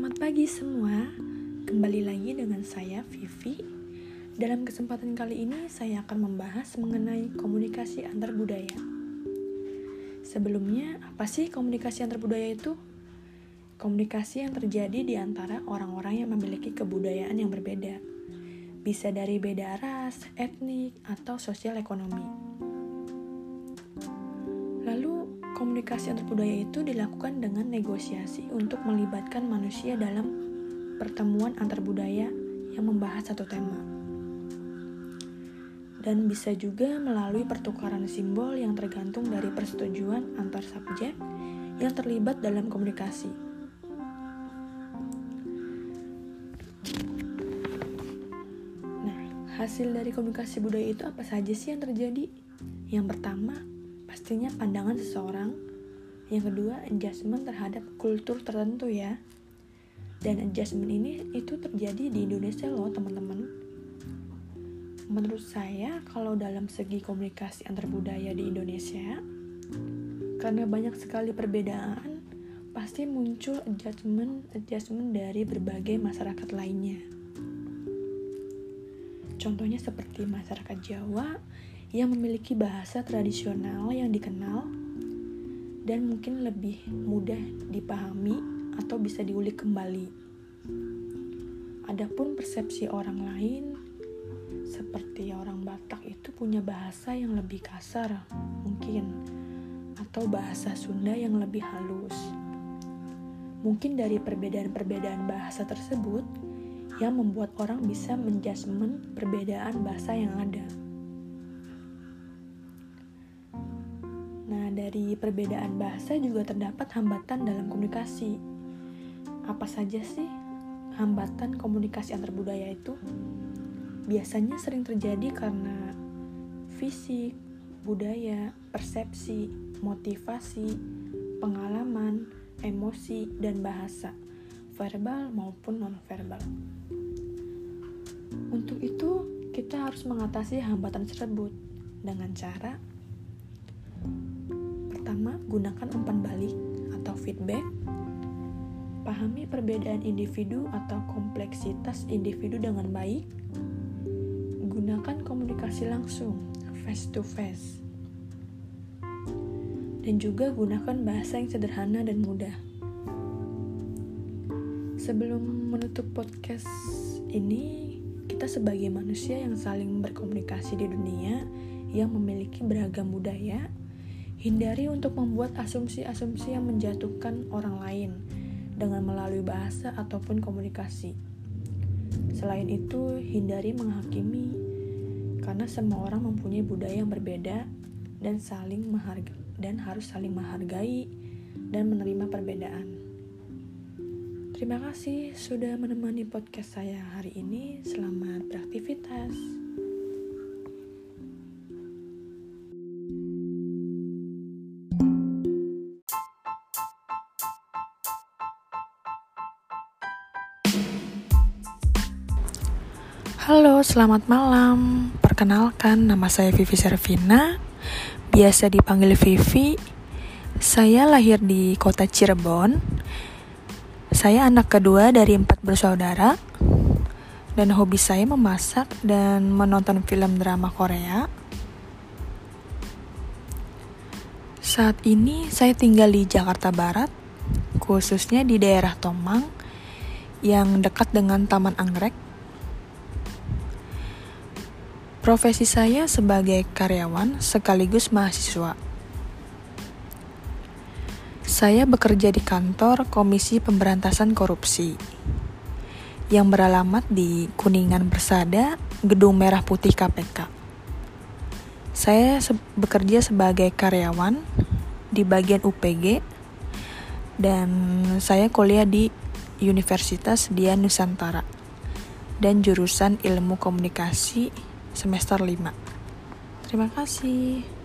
Selamat pagi semua, kembali lagi dengan saya Vivi. Dalam kesempatan kali ini saya akan membahas mengenai komunikasi antar budaya. Sebelumnya, apa sih komunikasi antar budaya itu? Komunikasi yang terjadi di antara orang-orang yang memiliki kebudayaan yang berbeda. Bisa dari beda ras, etnik, atau sosial ekonomi. Komunikasi antar budaya itu dilakukan dengan negosiasi untuk melibatkan manusia dalam pertemuan antar budaya yang membahas satu tema. Dan bisa juga melalui pertukaran simbol yang tergantung dari persetujuan antar subjek yang terlibat dalam komunikasi. Nah, hasil dari komunikasi budaya itu apa saja sih yang terjadi? Yang pertama, pastinya pandangan seseorang. Yang kedua, adjustment terhadap kultur tertentu ya. Dan adjustment ini itu terjadi di Indonesia loh teman-teman. Menurut saya, kalau dalam segi komunikasi antar budaya di Indonesia, karena banyak sekali perbedaan, pasti muncul adjustment-adjustment dari berbagai masyarakat lainnya. Contohnya seperti masyarakat Jawa yang memiliki bahasa tradisional yang dikenal dan mungkin lebih mudah dipahami atau bisa diulik kembali. Adapun persepsi orang lain seperti orang Batak itu punya bahasa yang lebih kasar mungkin atau bahasa Sunda yang lebih halus. Mungkin dari perbedaan-perbedaan bahasa tersebut yang membuat orang bisa menjudgment perbedaan bahasa yang ada. Dari perbedaan bahasa juga terdapat hambatan dalam komunikasi. Apa saja sih hambatan komunikasi antar budaya itu? Biasanya sering terjadi karena fisik, budaya, persepsi, motivasi, pengalaman, emosi, dan bahasa, verbal maupun non-verbal. Untuk itu, kita harus mengatasi hambatan tersebut dengan cara Pertama, gunakan umpan balik atau feedback. Pahami perbedaan individu atau kompleksitas individu dengan baik. Gunakan komunikasi langsung, face to face. Dan juga gunakan bahasa yang sederhana dan mudah. Sebelum menutup podcast ini, kita sebagai manusia yang saling berkomunikasi di dunia yang memiliki beragam budaya, Hindari untuk membuat asumsi-asumsi yang menjatuhkan orang lain dengan melalui bahasa ataupun komunikasi. Selain itu, hindari menghakimi karena semua orang mempunyai budaya yang berbeda dan saling menghargai dan harus saling menghargai dan menerima perbedaan. Terima kasih sudah menemani podcast saya hari ini. Selamat beraktivitas. Halo, selamat malam. Perkenalkan, nama saya Vivi Servina. Biasa dipanggil Vivi. Saya lahir di kota Cirebon. Saya anak kedua dari empat bersaudara. Dan hobi saya memasak dan menonton film drama Korea. Saat ini saya tinggal di Jakarta Barat, khususnya di daerah Tomang, yang dekat dengan Taman Anggrek Profesi saya sebagai karyawan sekaligus mahasiswa. Saya bekerja di kantor Komisi Pemberantasan Korupsi yang beralamat di Kuningan Bersada, Gedung Merah Putih KPK. Saya se bekerja sebagai karyawan di bagian UPG dan saya kuliah di Universitas Dian Nusantara dan jurusan Ilmu Komunikasi semester 5. Terima kasih.